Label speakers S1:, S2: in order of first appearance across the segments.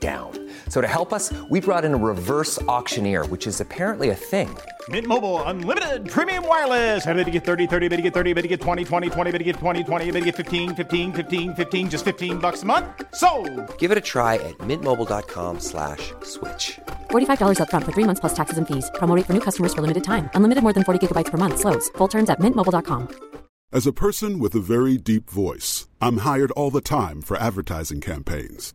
S1: down. So to help us, we brought in a reverse auctioneer, which is apparently a thing.
S2: Mint Mobile unlimited premium wireless. Ready to get 30, 30, bit to get 30, bit to get 20, 20, 20, bit to get 20, 20, bit to get 15, 15, 15, 15 just 15 bucks a month. So,
S1: Give it a try at mintmobile.com/switch. slash
S3: $45 upfront for three months plus taxes and fees. Promo rate for new customers for limited time. Unlimited more than 40 gigabytes per month. Slows. Full terms at mintmobile.com.
S4: As a person with a very deep voice, I'm hired all the time for advertising campaigns.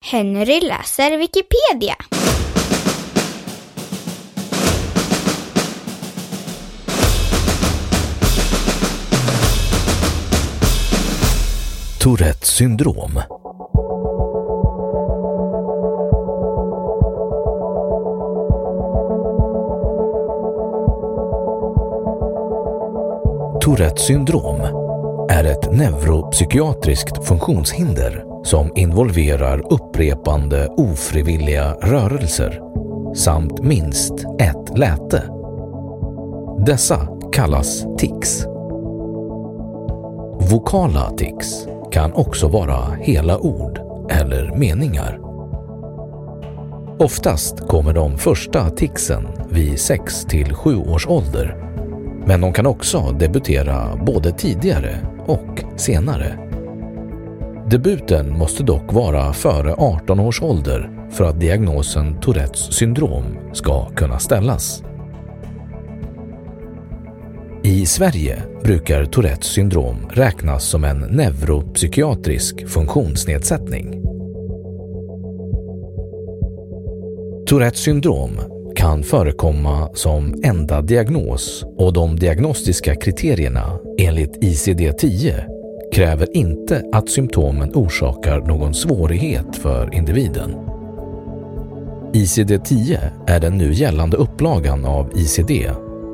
S5: Henry läser Wikipedia.
S6: Tourettes syndrom. Tourettes syndrom är ett neuropsykiatriskt funktionshinder som involverar upprepande ofrivilliga rörelser samt minst ett läte. Dessa kallas tics. Vokala tics kan också vara hela ord eller meningar. Oftast kommer de första ticsen vid 6 till 7 års ålder, men de kan också debutera både tidigare och senare. Debuten måste dock vara före 18 års ålder för att diagnosen Tourettes syndrom ska kunna ställas. I Sverige brukar Tourettes syndrom räknas som en neuropsykiatrisk funktionsnedsättning. Tourettes syndrom kan förekomma som enda diagnos och de diagnostiska kriterierna enligt ICD-10 kräver inte att symptomen orsakar någon svårighet för individen. ICD-10 är den nu gällande upplagan av ICD,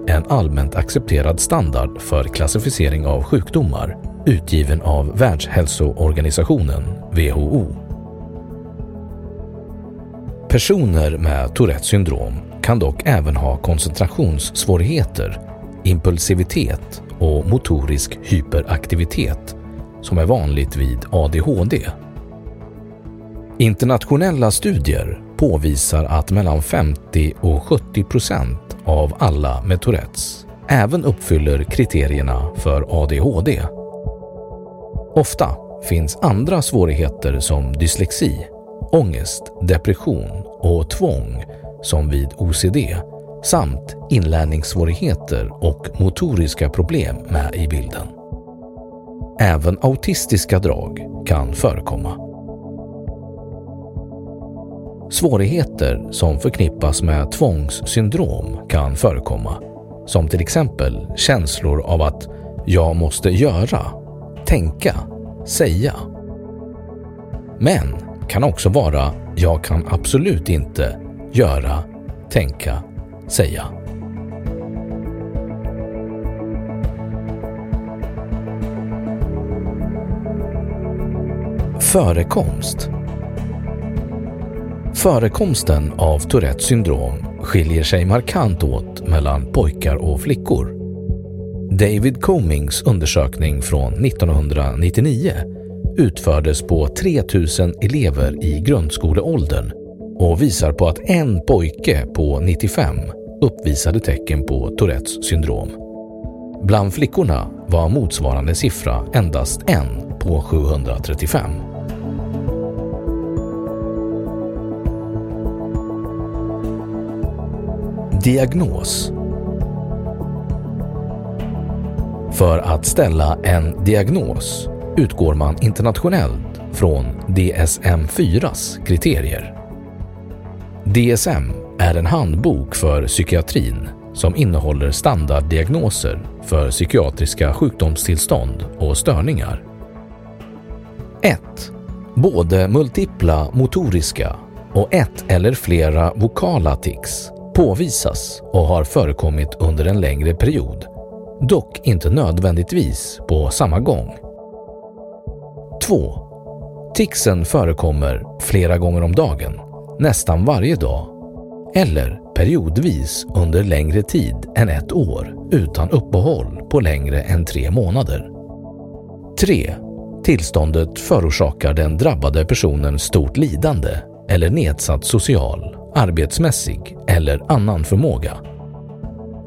S6: en allmänt accepterad standard för klassificering av sjukdomar utgiven av Världshälsoorganisationen, WHO. Personer med Tourettes syndrom kan dock även ha koncentrationssvårigheter, impulsivitet och motorisk hyperaktivitet som är vanligt vid ADHD. Internationella studier påvisar att mellan 50 och 70 procent av alla med Tourettes även uppfyller kriterierna för ADHD. Ofta finns andra svårigheter som dyslexi, ångest, depression och tvång som vid OCD samt inlärningssvårigheter och motoriska problem med i bilden. Även autistiska drag kan förekomma. Svårigheter som förknippas med tvångssyndrom kan förekomma, som till exempel känslor av att jag måste göra, tänka, säga. Men kan också vara jag kan absolut inte göra, tänka, säga. Förekomst Förekomsten av Tourettes syndrom skiljer sig markant åt mellan pojkar och flickor. David Comings undersökning från 1999 utfördes på 3000 elever i grundskoleåldern och visar på att en pojke på 95 uppvisade tecken på Tourettes syndrom. Bland flickorna var motsvarande siffra endast en på 735. Diagnos För att ställa en diagnos utgår man internationellt från DSM-4s kriterier. DSM är en handbok för psykiatrin som innehåller standarddiagnoser för psykiatriska sjukdomstillstånd och störningar. 1. Både multipla motoriska och ett eller flera vokala tics påvisas och har förekommit under en längre period, dock inte nödvändigtvis på samma gång. 2. Ticsen förekommer flera gånger om dagen, nästan varje dag eller periodvis under längre tid än ett år utan uppehåll på längre än tre månader. 3. Tillståndet förorsakar den drabbade personen stort lidande eller nedsatt social, arbetsmässig eller annan förmåga.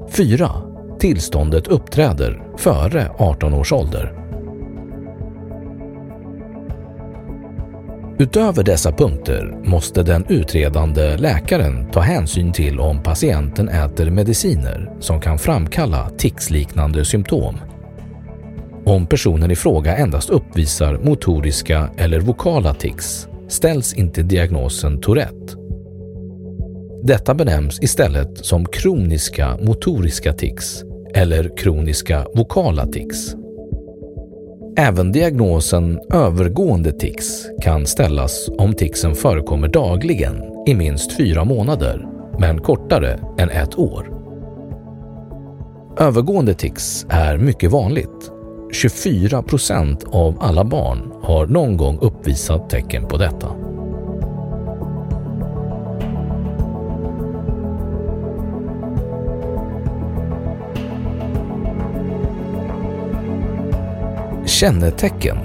S6: 4. Tillståndet uppträder före 18 års ålder. Utöver dessa punkter måste den utredande läkaren ta hänsyn till om patienten äter mediciner som kan framkalla ticsliknande symptom. Om personen i fråga endast uppvisar motoriska eller vokala tics ställs inte diagnosen Tourette. Detta benämns istället som kroniska motoriska tics eller kroniska vokala tics. Även diagnosen övergående tics kan ställas om ticsen förekommer dagligen i minst fyra månader, men kortare än ett år. Övergående tics är mycket vanligt. 24 procent av alla barn har någon gång uppvisat tecken på detta. Kännetecken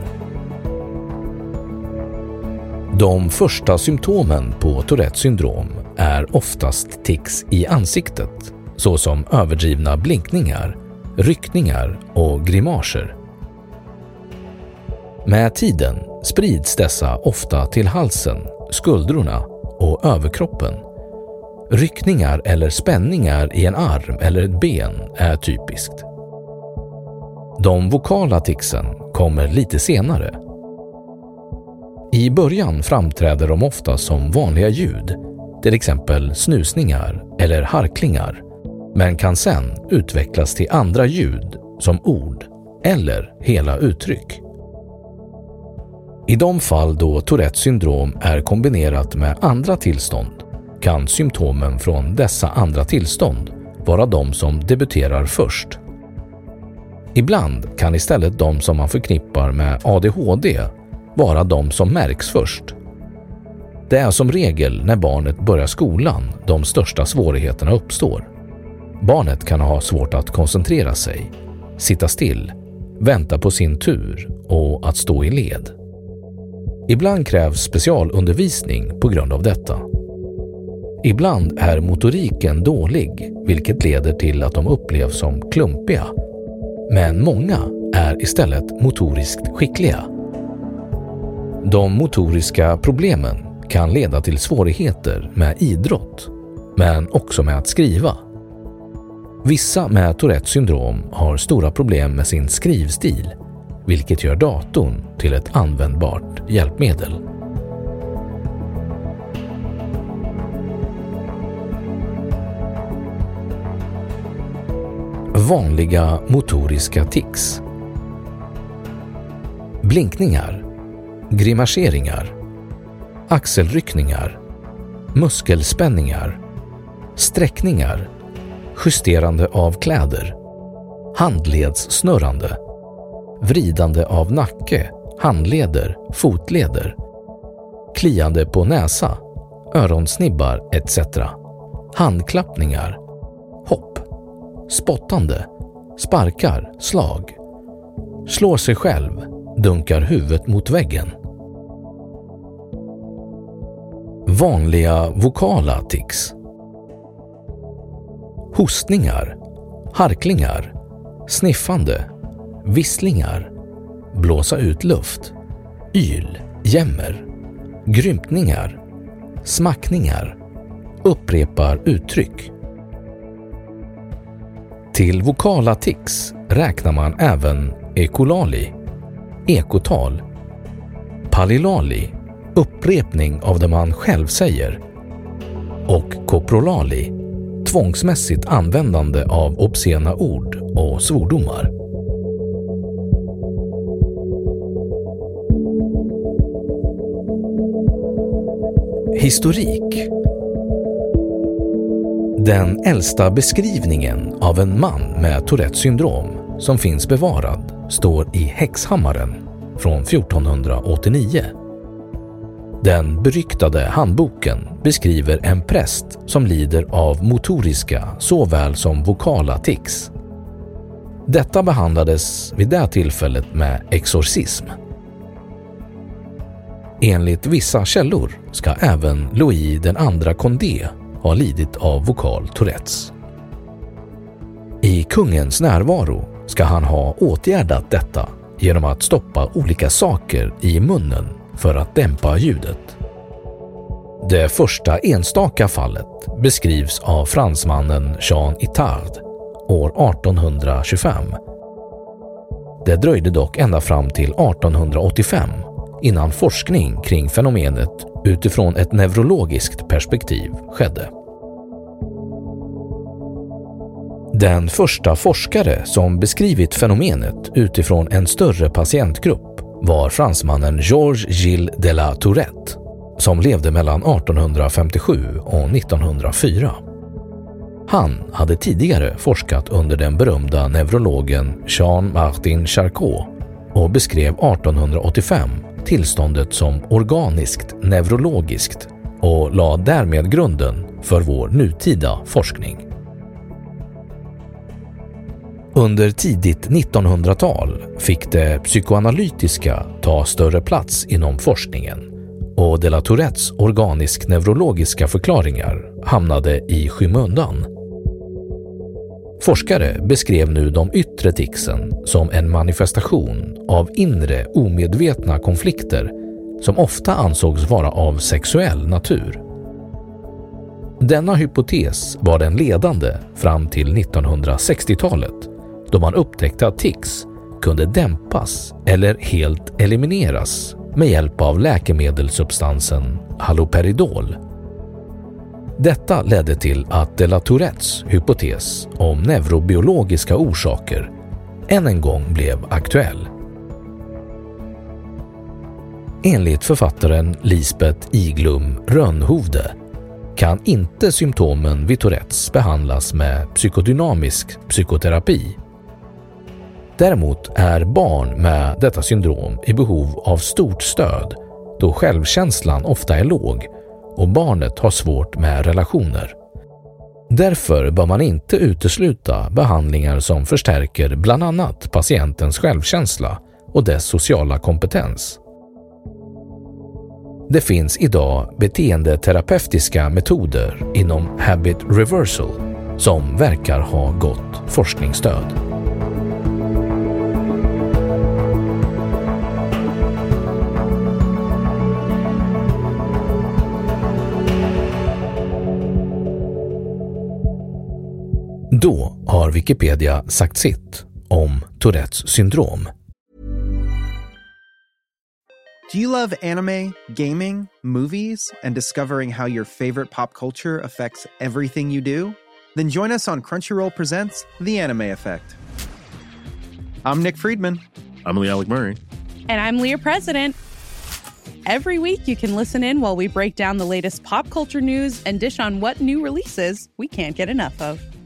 S6: De första symptomen på Tourettes syndrom är oftast tics i ansiktet såsom överdrivna blinkningar, ryckningar och grimaser. Med tiden sprids dessa ofta till halsen, skuldrorna och överkroppen. Ryckningar eller spänningar i en arm eller ett ben är typiskt. De vokala ticsen kommer lite senare. I början framträder de ofta som vanliga ljud, till exempel snusningar eller harklingar, men kan sen utvecklas till andra ljud som ord eller hela uttryck. I de fall då Tourettes syndrom är kombinerat med andra tillstånd kan symptomen från dessa andra tillstånd vara de som debuterar först Ibland kan istället de som man förknippar med ADHD vara de som märks först. Det är som regel när barnet börjar skolan de största svårigheterna uppstår. Barnet kan ha svårt att koncentrera sig, sitta still, vänta på sin tur och att stå i led. Ibland krävs specialundervisning på grund av detta. Ibland är motoriken dålig, vilket leder till att de upplevs som klumpiga men många är istället motoriskt skickliga. De motoriska problemen kan leda till svårigheter med idrott, men också med att skriva. Vissa med Tourettes syndrom har stora problem med sin skrivstil, vilket gör datorn till ett användbart hjälpmedel. Vanliga motoriska tics. Blinkningar, grimaseringar, axelryckningar, muskelspänningar, sträckningar, justerande av kläder, handledssnurrande, vridande av nacke, handleder, fotleder, kliande på näsa, öronsnibbar etc. Handklappningar, hopp spottande, sparkar, slag, slår sig själv, dunkar huvudet mot väggen. Vanliga vokala tics. Hostningar, harklingar, sniffande, visslingar, blåsa ut luft, yl, jämmer, grymtningar, smackningar, upprepar uttryck. Till vokala tics räknar man även ekolali, ekotal, palilali, upprepning av det man själv säger och koprolali, tvångsmässigt användande av obscena ord och svordomar. Historik den äldsta beskrivningen av en man med Tourettes syndrom som finns bevarad står i Häxhammaren från 1489. Den beryktade handboken beskriver en präst som lider av motoriska såväl som vokala tics. Detta behandlades vid det tillfället med exorcism. Enligt vissa källor ska även Louis den andra Condé ha lidit av vokal Tourettes. I kungens närvaro ska han ha åtgärdat detta genom att stoppa olika saker i munnen för att dämpa ljudet. Det första enstaka fallet beskrivs av fransmannen Jean Itard år 1825. Det dröjde dock ända fram till 1885 innan forskning kring fenomenet utifrån ett neurologiskt perspektiv skedde. Den första forskare som beskrivit fenomenet utifrån en större patientgrupp var fransmannen Georges Gilles de la Tourette som levde mellan 1857 och 1904. Han hade tidigare forskat under den berömda neurologen Jean-Martin Charcot och beskrev 1885 tillståndet som organiskt neurologiskt och lade därmed grunden för vår nutida forskning. Under tidigt 1900-tal fick det psykoanalytiska ta större plats inom forskningen och de la Tourettes organisk-neurologiska förklaringar hamnade i skymundan. Forskare beskrev nu de yttre ticsen som en manifestation av inre omedvetna konflikter som ofta ansågs vara av sexuell natur. Denna hypotes var den ledande fram till 1960-talet då man upptäckte att tics kunde dämpas eller helt elimineras med hjälp av läkemedelssubstansen haloperidol. Detta ledde till att de la Tourettes hypotes om neurobiologiska orsaker än en gång blev aktuell. Enligt författaren Lisbeth Iglum Rönnhovde kan inte symptomen vid Tourettes behandlas med psykodynamisk psykoterapi Däremot är barn med detta syndrom i behov av stort stöd då självkänslan ofta är låg och barnet har svårt med relationer. Därför bör man inte utesluta behandlingar som förstärker bland annat patientens självkänsla och dess sociala kompetens. Det finns idag beteendeterapeutiska metoder inom habit reversal som verkar ha gott forskningsstöd. Då har Wikipedia sagt sitt om Tourettes syndrom.
S7: Do you love anime, gaming, movies, and discovering how your favorite pop culture affects everything you do? Then join us on Crunchyroll Presents The Anime Effect. I'm Nick Friedman.
S8: I'm Lee Alec Murray.
S9: And I'm Leah President. Every week, you can listen in while we break down the latest pop culture news and dish on what new releases we can't get enough of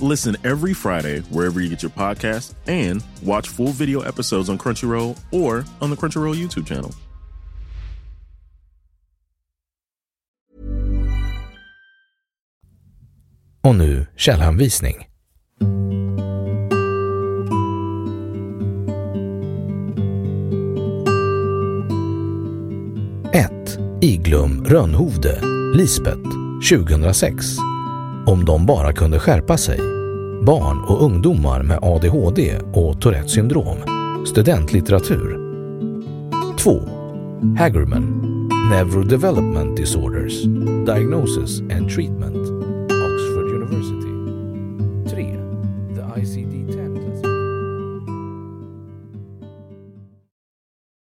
S8: Listen every Friday wherever you get your podcasts and watch full video episodes on Crunchyroll or on the Crunchyroll YouTube channel.
S6: Och nu källhänvisning. 1. Iglum Rönnhovde, Lisbeth, 2006. Om de bara kunde skärpa sig. Barn och ungdomar med ADHD och Tourettes syndrom. Studentlitteratur. 2. Hagerman, Neurodevelopment Disorders, Diagnosis and Treatment,